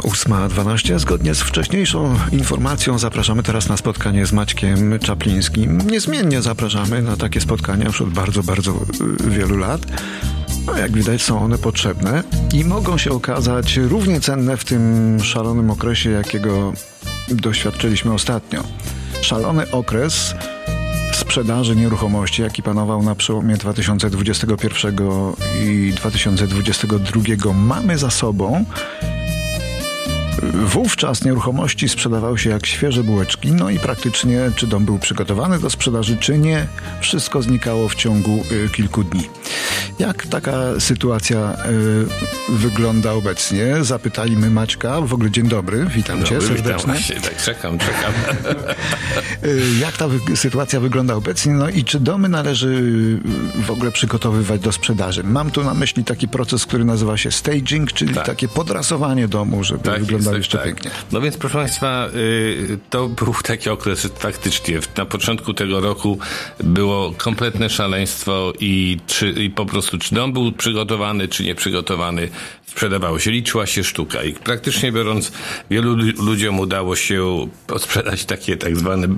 8.12. Zgodnie z wcześniejszą informacją zapraszamy teraz na spotkanie z Maćkiem Czaplińskim. Niezmiennie zapraszamy na takie spotkania już od bardzo, bardzo y, wielu lat. No, jak widać, są one potrzebne i mogą się okazać równie cenne w tym szalonym okresie, jakiego doświadczyliśmy ostatnio. Szalony okres sprzedaży nieruchomości, jaki panował na przełomie 2021 i 2022, mamy za sobą. Wówczas nieruchomości sprzedawały się jak świeże bułeczki, no i praktycznie, czy dom był przygotowany do sprzedaży, czy nie, wszystko znikało w ciągu y, kilku dni. Jak taka sytuacja y, wygląda obecnie? Zapytajmy Maćka. W ogóle dzień dobry, witam dobry, cię serdecznie. Witam tak czekam, czekam. Y, Jak ta wy- sytuacja wygląda obecnie? No i czy domy należy y, w ogóle przygotowywać do sprzedaży? Mam tu na myśli taki proces, który nazywa się staging, czyli Tak. takie podrasowanie domu, żeby Tak wyglądał jest, jeszcze tak, pięknie. tak. No więc proszę Państwa, y, to był taki okres, że faktycznie na początku tego roku było kompletne szaleństwo i, czy, i po prostu czy dom był przygotowany, czy nieprzygotowany, sprzedawało się, liczyła się sztuka i praktycznie biorąc wielu lu- ludziom udało się sprzedać takie tak zwane,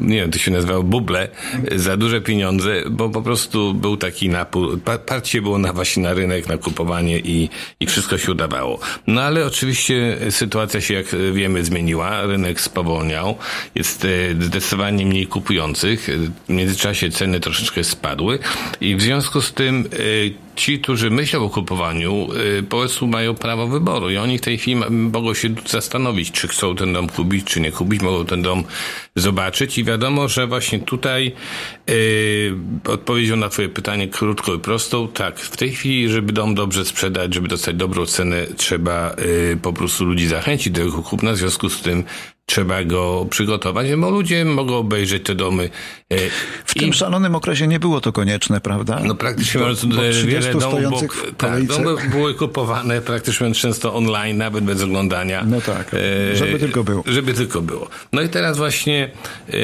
nie wiem, to się nazywało buble za duże pieniądze, bo po prostu był taki napór, pa- parcie było na właśnie na rynek, na kupowanie i, i wszystko się udawało. No ale oczywiście sytuacja się, jak wiemy, zmieniła, rynek spowolniał, jest e, zdecydowanie mniej kupujących, w międzyczasie ceny troszeczkę spadły i w związku z tym e, ci, którzy myślą o kupowaniu, y, po prostu mają prawo wyboru. I oni w tej chwili mogą się zastanowić, czy chcą ten dom kupić, czy nie kupić, mogą ten dom zobaczyć. I wiadomo, że właśnie tutaj y, odpowiedzią na twoje pytanie krótko i prostą, tak, w tej chwili, żeby dom dobrze sprzedać, żeby dostać dobrą cenę, trzeba y, po prostu ludzi zachęcić do jego kupna, w związku z tym trzeba go przygotować, bo ludzie mogą obejrzeć te domy. y, W tym szalonym okresie nie było to konieczne, prawda? no praktycznie Bo- bo e, 30 wiele domów w tak, domy były kupowane praktycznie często online, nawet bez oglądania. No tak, żeby tylko było. Żeby tylko było. No i teraz właśnie, e, e,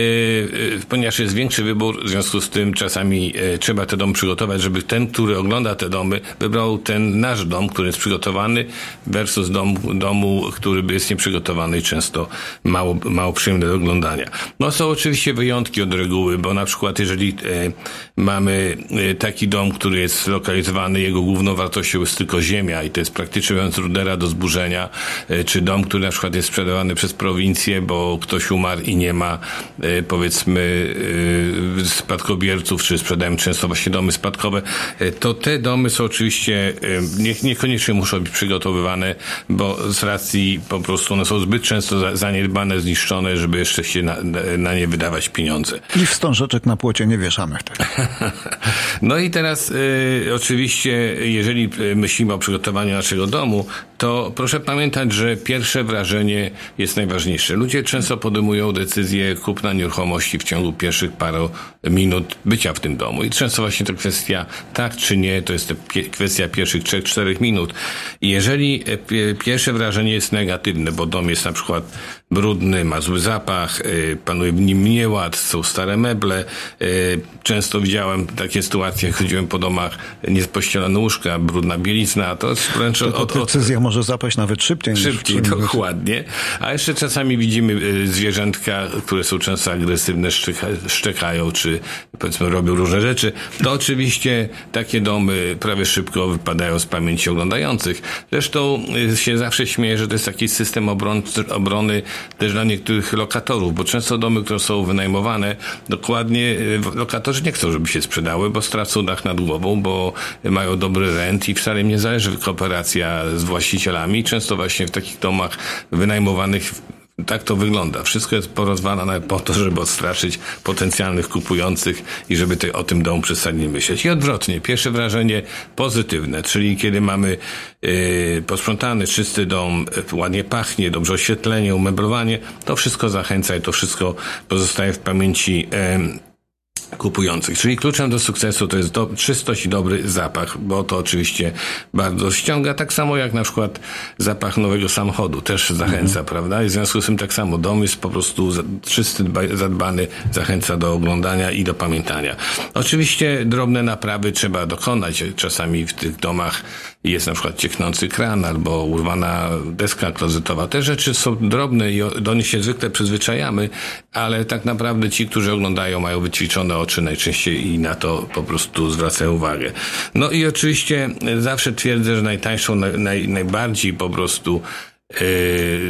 ponieważ jest większy wybór, w związku z tym czasami e, trzeba te domy przygotować, żeby ten, który ogląda te domy, wybrał ten nasz dom, który jest przygotowany versus dom, domu, który jest nieprzygotowany i często mało, mało przyjemny do oglądania. No są oczywiście wyjątki od reguły, bo na przykład jeżeli e, mamy e, taki dom, który jest zlokalizowany, jego główną wartością jest tylko ziemia i to jest praktycznie mówiąc rudera do zburzenia, e, czy dom, który na przykład jest sprzedawany przez prowincję, bo ktoś umarł i nie ma powiedzmy spadkobierców, czy sprzedają często właśnie domy spadkowe, to te domy są oczywiście nie, niekoniecznie muszą być przygotowywane, bo z racji po prostu one są zbyt często za- zaniedbane, zniszczone, żeby jeszcze się na, na nie wydawać pieniądze. I wstążeczek na płocie nie wieszamy wtedy. No i teraz y, oczywiście, jeżeli y, myślimy o przygotowaniu naszego domu, to proszę pamiętać, że pierwsze wrażenie jest najważniejsze. Ludzie często podejmują decyzję kupna nieruchomości w ciągu pierwszych paru minut bycia w tym domu. I często właśnie to kwestia tak czy nie, to jest kwestia pierwszych 3-4 minut. I jeżeli pie- pierwsze wrażenie jest negatywne, bo dom jest na przykład brudny, ma zły zapach, y, panuje w nim nieład, są stare meble. y, Często widziałem takie sytuacje, jak chodziłem po domach, niepościelone łóżka, brudna bielizna, to wręcz To od, od, decyzja może zapaść nawet szybciej. niż Szybciej, czymś- dokładnie. A jeszcze czasami widzimy y, zwierzętka, które są często agresywne, szczeka, szczekają, czy powiedzmy robią różne rzeczy. To oczywiście takie domy prawie szybko wypadają z pamięci oglądających. Zresztą się zawsze śmieję, że to jest taki system obron, obrony też dla niektórych lokatorów, bo często domy, które są wynajmowane, dokładnie y, lokatorzy nie chcą, żeby się sprzedały, bo stracą dach nad głową, bo mają dobry rent i wcale im nie zależy kooperacja z właścicielami. Często właśnie w takich domach wynajmowanych tak to wygląda. Wszystko jest porozwalane po to, żeby odstraszyć potencjalnych kupujących i żeby te, o tym domu przestali myśleć. I odwrotnie, pierwsze wrażenie pozytywne, czyli kiedy mamy yy, posprzątany, czysty dom, yy, ładnie pachnie, dobrze oświetlenie, umeblowanie, to wszystko zachęca i to wszystko pozostaje w pamięci yy, kupujących. Czyli kluczem do sukcesu to jest do, czystość i dobry zapach, bo to oczywiście bardzo ściąga, tak samo jak na przykład zapach nowego samochodu też zachęca, prawda? I w związku z tym tak samo dom jest po prostu czysty, dba- zadbany, zachęca do oglądania i do pamiętania. Oczywiście drobne naprawy trzeba dokonać. Czasami w tych domach jest na przykład cieknący kran albo urwana deska klozetowa. Te rzeczy są drobne i do nich się zwykle przyzwyczajamy, ale tak naprawdę ci, którzy oglądają, mają wyćwiczone oczy najczęściej i na to po prostu zwracają uwagę. No i oczywiście zawsze twierdzę, że najtańszą, naj, najbardziej po prostu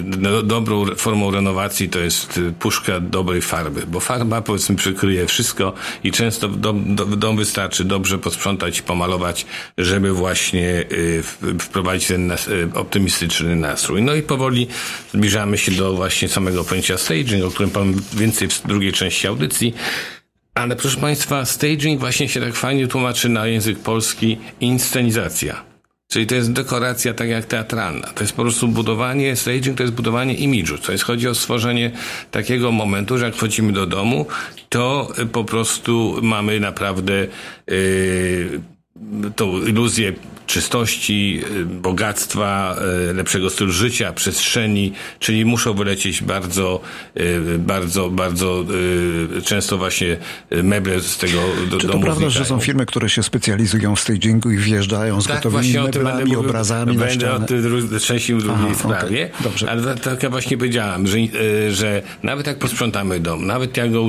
no, dobrą formą renowacji to jest y, puszka dobrej farby, bo farba powiedzmy przykryje wszystko i często dom, dom wystarczy dobrze posprzątać i pomalować, żeby właśnie y, wprowadzić ten y, optymistyczny nastrój. No i powoli zbliżamy się do właśnie samego pojęcia staging, o którym powiem więcej w drugiej części audycji. Ale proszę Państwa, staging właśnie się tak fajnie tłumaczy na język polski inscenizacja. Czyli to jest dekoracja tak jak teatralna. To jest po prostu budowanie, staging to jest budowanie imidżu. To jest chodzi o stworzenie takiego momentu, że jak wchodzimy do domu, to po prostu mamy naprawdę yy, tą iluzję czystości, y, bogactwa, y, lepszego stylu życia, przestrzeni, czyli muszą wylecieć bardzo, y, bardzo, bardzo często właśnie meble z tego do, Czy to prawda, wnikają. że są firmy, które się specjalizują w stagingu i wjeżdżają z tak, gotowymi meblami, obrazami będę na Będę o części w drugiej sprawie. Okay, dobrze. Ale tak jak właśnie powiedziałam, że, że nawet jak posprzątamy dom, nawet jak go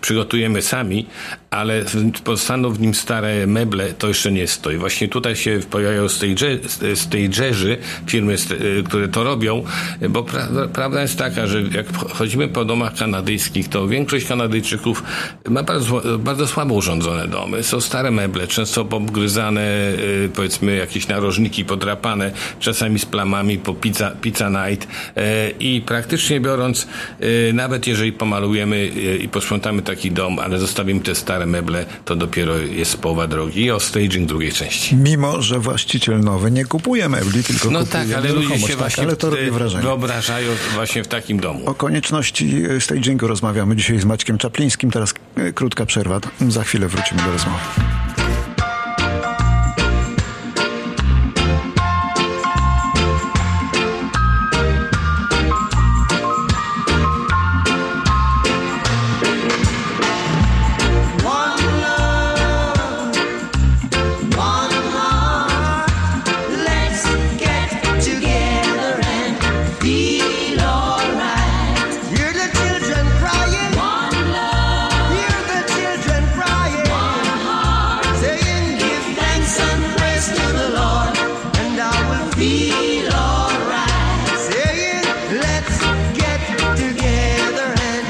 przygotujemy sami, ale pozostaną w nim stare meble, to jeszcze nie stoi. Właśnie tutaj się pojawiają stagerzy, firmy, które to robią, bo pra, prawda jest taka, że jak chodzimy po domach kanadyjskich, to większość Kanadyjczyków ma bardzo, bardzo słabo urządzone domy. Są stare meble, często pogryzane, y, powiedzmy, jakieś narożniki podrapane, czasami z plamami po pizza, pizza night e, i praktycznie biorąc, y, nawet jeżeli pomalujemy y, i posprzątamy taki dom, ale zostawimy te stare meble, to dopiero jest połowa drogi. I o staging drugiej części. Mimo, że właściciel nowy nie kupuje mebli, tylko no kupuje tak, ale ludzie się tak, właśnie ale to robi wrażenie. wyobrażają właśnie w takim domu. O konieczności stagingu rozmawiamy dzisiaj z Maćkiem Czaplińskim. Teraz e, krótka przerwa. Za chwilę wrócimy do rozmowy.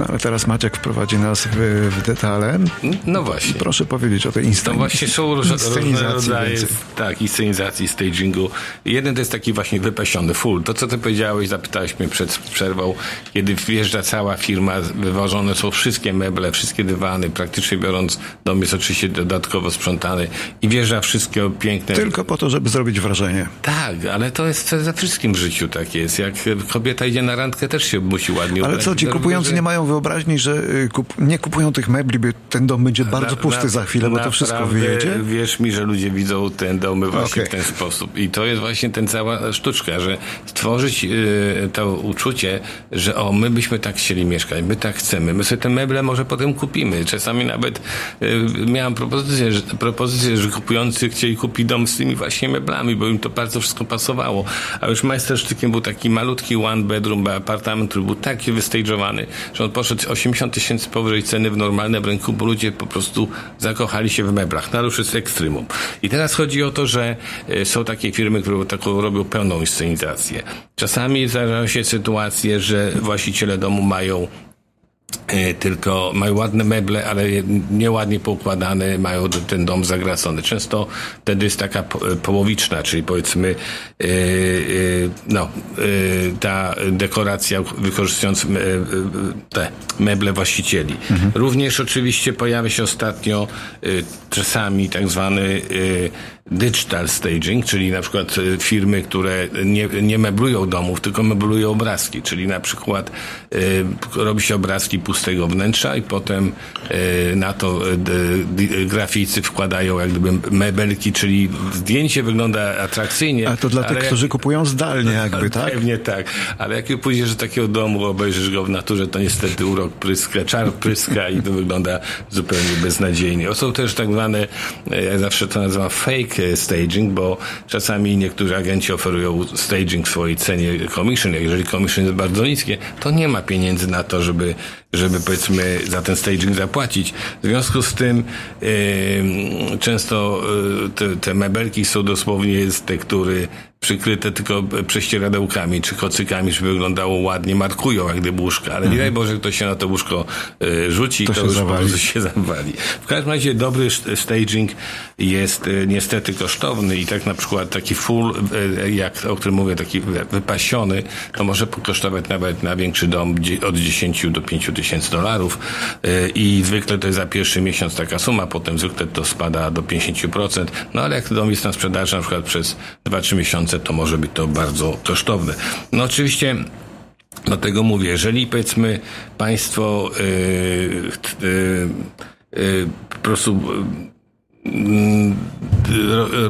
No ale teraz Maciek wprowadzi nas w, w detale. No właśnie. Proszę powiedzieć o tej inscenizacji. No właśnie są różne, rodzaje tak, inscenizacji, stagingu. Jeden to jest taki właśnie wypasiony, full. To, co ty powiedziałeś, zapytałeś mnie przed przerwą, kiedy wjeżdża cała firma, wywożone są wszystkie meble, wszystkie dywany, praktycznie biorąc, dom jest oczywiście dodatkowo sprzątany i wjeżdża wszystkie piękne... Tylko po to, żeby zrobić wrażenie. Tak, ale to jest za wszystkim w życiu tak jest. Jak kobieta idzie na randkę, też się musi ładnie Ale co, ci kupujący nie mają wyobraźni, że y, kup, nie kupują tych mebli, by ten dom będzie bardzo na, pusty na, za chwilę, bo to wszystko wyjedzie? Wierz mi, że ludzie widzą ten domy właśnie okay. w ten sposób. I to jest właśnie ten cała sztuczka, że stworzyć y, to uczucie, że o, my byśmy tak chcieli mieszkać, my tak chcemy, my sobie te meble może potem kupimy. Czasami nawet y, miałam propozycję, że, propozycję, że kupujący chcieli kupić dom z tymi właśnie meblami, bo im to bardzo wszystko pasowało. A już majstersztykiem był taki malutki one bedroom, apartament, który był taki wystage'owany, że on poszedł 80 tysięcy powyżej ceny w normalnym rynku, bo ludzie po prostu zakochali się w meblach. No ale już jest ekstremum. I teraz chodzi o to, że e, są takie firmy, które taką robią pełną inscenizację. Czasami zdarzają się sytuacje, że właściciele domu mają tylko mają ładne meble, ale nieładnie poukładane, mają ten dom zagracony. Często wtedy jest taka połowiczna, czyli powiedzmy e, e, no, ta dekoracja wykorzystując te meble właścicieli. Mhm. Również oczywiście pojawia się ostatnio czasami tak zwany digital staging, czyli na przykład firmy, które nie, nie meblują domów, tylko meblują obrazki, czyli na przykład robi się obrazki pustego wnętrza i potem e, na to e, graficy wkładają jak gdyby mebelki, czyli zdjęcie wygląda atrakcyjnie. A to dla tych, którzy kupują zdalnie jakby, tak? Pewnie tak, ale jak pójdziesz do takiego domu, obejrzysz go w naturze, to niestety urok pryska, czar pryska i to wygląda zupełnie beznadziejnie. O, są też tak zwane, ja zawsze to nazywam fake staging, bo czasami niektórzy agenci oferują staging w swojej cenie commission. Jeżeli commission jest bardzo niskie, to nie ma pieniędzy na to, żeby, żeby powiedzmy za ten staging zapłacić. W związku z tym yy, często yy, te, te mebelki są dosłownie z tektury przykryte tylko prześcieradełkami czy kocykami, żeby wyglądało ładnie, markują jak gdyby łóżka, ale mhm. nie daj Boże, ktoś się na to łóżko y, rzuci to, to już zawali. po prostu się zawali. W każdym razie dobry staging jest y, niestety kosztowny i tak na przykład taki full, jak o którym mówię, taki wypasiony, to może kosztować nawet na większy dom od 10 do 5 tysięcy dolarów i zwykle to jest za pierwszy miesiąc taka suma, potem zwykle to spada do 50%, no ale jak dom jest na sprzedaży na przykład przez 2-3 miesiące to może być to bardzo kosztowne. No oczywiście Dlatego mówię, jeżeli powiedzmy Państwo yy, yy, yy, po prostu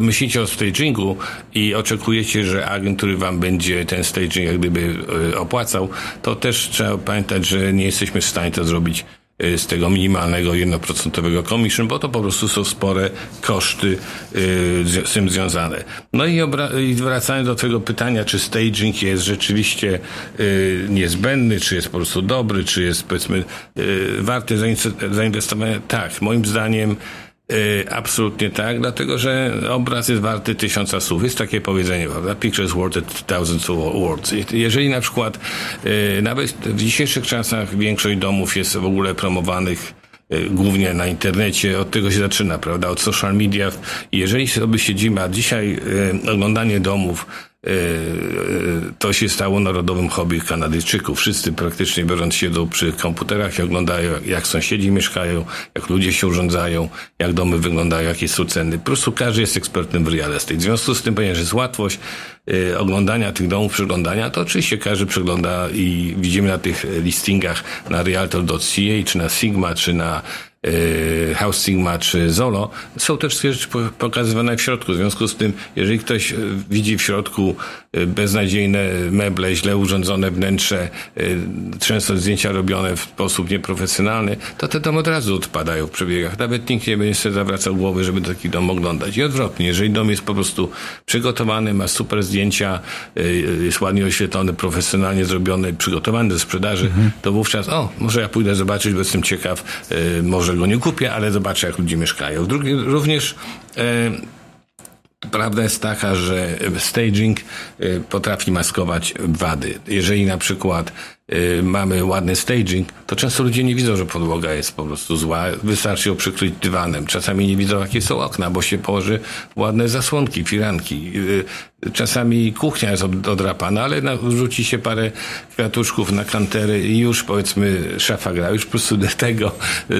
myślicie o stagingu i oczekujecie, że agent, który wam będzie ten staging jak gdyby yy, opłacał, to też trzeba pamiętać, że nie jesteśmy w stanie to zrobić Y, z tego minimalnego 1% commission, bo to po prostu są spore koszty y, z tym związane. No i, i wracając do tego pytania, czy staging jest rzeczywiście niezbędny, czy jest po prostu dobry, czy jest powiedzmy warty zainwestowania, tak, moim zdaniem absolutnie tak, dlatego że obraz jest warty tysiąca słów. Jest takie powiedzenie, prawda? Pictures worth a thousand words. Jeżeli na przykład y, nawet w dzisiejszych czasach większość domów jest w ogóle promowanych y, głównie na internecie, od tego się zaczyna, prawda, od social media. Jeżeli sobie siedzimy, a dzisiaj oglądanie domów to się stało narodowym hobby Kanadyjczyków. Wszyscy praktycznie biorąc siedzą przy komputerach i oglądają, jak sąsiedzi mieszkają, jak ludzie się urządzają, jak domy wyglądają, jakie są ceny. Po prostu każdy jest ekspertem w real estate. W związku z tym, ponieważ jest łatwość y, oglądania tych domów, przeglądania, to oczywiście każdy przegląda i widzimy na tych listingach na realtor.ca, czy na Sigma, czy na House Sigma czy Zolo, są te wszystkie rzeczy pokazywane w środku. W związku z tym, jeżeli ktoś y, widzi w środku y, beznadziejne meble, źle urządzone wnętrze, często zdjęcia robione w sposób nieprofesjonalny, to te domy od razu odpadają w przebiegach. Nawet nikt nie będzie sobie zawracał głowy, żeby taki dom oglądać. I odwrotnie, jeżeli dom jest po prostu przygotowany, ma super zdjęcia, jest ładnie oświetlony, profesjonalnie zrobiony, przygotowany do sprzedaży, mhm. to wówczas, o, może ja pójdę zobaczyć, bo jestem ciekaw, może może go nie kupię, ale zobaczę, jak ludzie mieszkają. Drugi, również e, Prawda jest taka, że staging e, potrafi maskować wady. Jeżeli na przykład y, mamy ładny staging, to często ludzie nie widzą, że podłoga jest po prostu zła. Wystarczy ją przykryć dywanem. Czasami nie widzą, jakie są okna, bo się położy ładne zasłonki, firanki. Y, czasami kuchnia jest od, odrapana, ale rzuci się parę kwiatuszków na kantery i już powiedzmy szafa gra. Już po prostu tego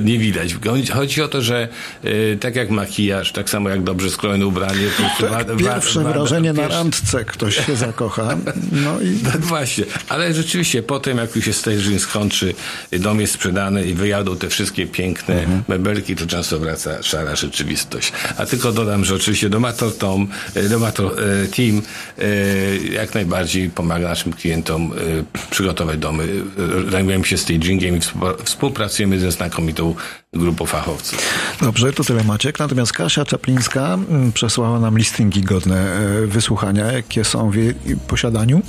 nie widać. Chodzi o to, że y, tak jak makijaż, tak samo jak dobrze skrojone ubranie. Tak, pierwsze wrażenie na randce ktoś się zakocha. No i... Tak właśnie. Ale rzeczywiście potem jak już się staging skończy, dom jest sprzedany i wyjadą te wszystkie piękne mhm. mebelki, to często wraca szara rzeczywistość. A tylko dodam, że oczywiście Domator Tom, e, Domator e, E, jak najbardziej pomaga naszym klientom przygotować domy. Zajmujemy się stagingiem i współpracujemy ze znakomitą grupą fachowców. Dobrze, to tyle Maciek. Natomiast Kasia Czaplińska mm, przesłała nam listingi godne wysłuchania, jakie są w jej posiadaniu.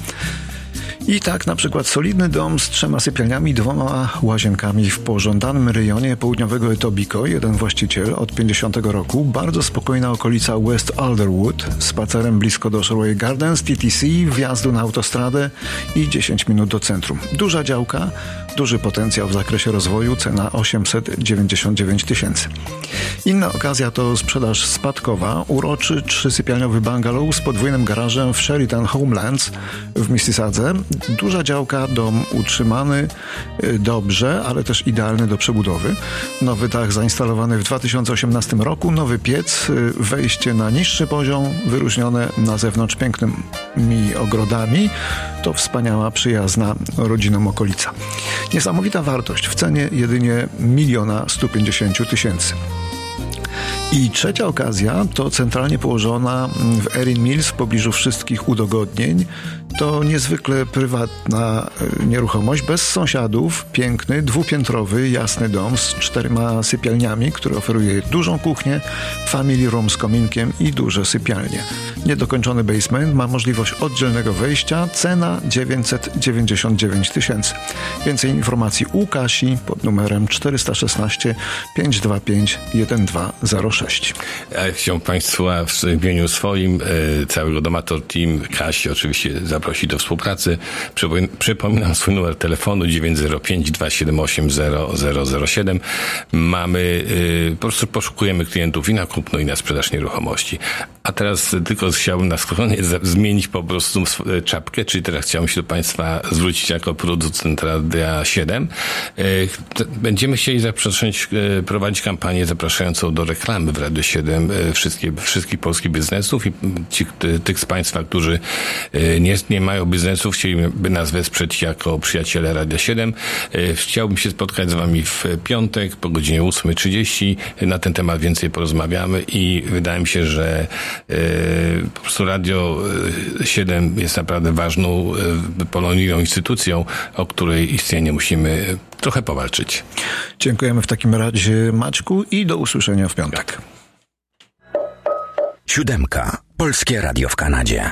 I tak na przykład solidny dom z trzema sypialniami, dwoma łazienkami w pożądanym rejonie południowego Etobicoke, jeden właściciel od 50 roku, bardzo spokojna okolica West Alderwood, spacerem blisko do Sherway Gardens, TTC, wjazdu na autostradę i 10 minut do centrum. Duża działka, duży potencjał w zakresie rozwoju, cena 899 tysięcy. Inna okazja to sprzedaż spadkowa, uroczy trzysypialniowy bungalow z podwójnym garażem w Sheraton Homelands w Mississadze. Duża działka, dom utrzymany y, dobrze, ale też idealny do przebudowy. Nowy dach zainstalowany w 2018 roku, nowy piec, y, wejście na niższy poziom, wyróżnione na zewnątrz pięknymi ogrodami. To wspaniała, przyjazna rodzinom okolica. Niesamowita wartość w cenie jedynie miliona 150 tysięcy. I trzecia okazja to centralnie położona w Erin Mills w pobliżu wszystkich udogodnień. To niezwykle prywatna e, nieruchomość, bez sąsiadów, piękny, dwupiętrowy, jasny dom z czterema sypialniami, który oferuje dużą kuchnię, family room z kominkiem i duże sypialnie. Niedokończony basement ma możliwość oddzielnego wejścia, cena 999 tysięcy. Więcej informacji u Kasi pod numerem 416 525 1206. chciałbym Państwa w imieniu swoim, e, całego Domator Team, Kasi oczywiście zaprosić do współpracy. Przypominam swój numer telefonu 905 278 0007. Mamy, e, po prostu poszukujemy klientów i na kupno i na sprzedaż nieruchomości. A teraz tylko chciałbym na koniec zmienić po prostu e, czapkę, czyli teraz chciałbym się do Państwa zwrócić jako producent Radia 7. Będziemy chcieli zapraszać, prowadzić kampanię zapraszającą do reklamy w Radio 7 wszystkie, wszystkich polskich biznesów i ci, tych z Państwa, którzy nie, nie mają biznesów, chcieliby nas wesprzeć jako przyjaciele Radia 7. Chciałbym się spotkać z Wami w piątek po godzinie 8.30. Na ten temat więcej porozmawiamy i wydaje mi się, że po prostu Radio 7 jest naprawdę ważną polonijną instytucją, o której istnienie musimy trochę powalczyć. Dziękujemy w takim razie Maćku i do usłyszenia w piątek. Siódemka. Polskie Radio w Kanadzie.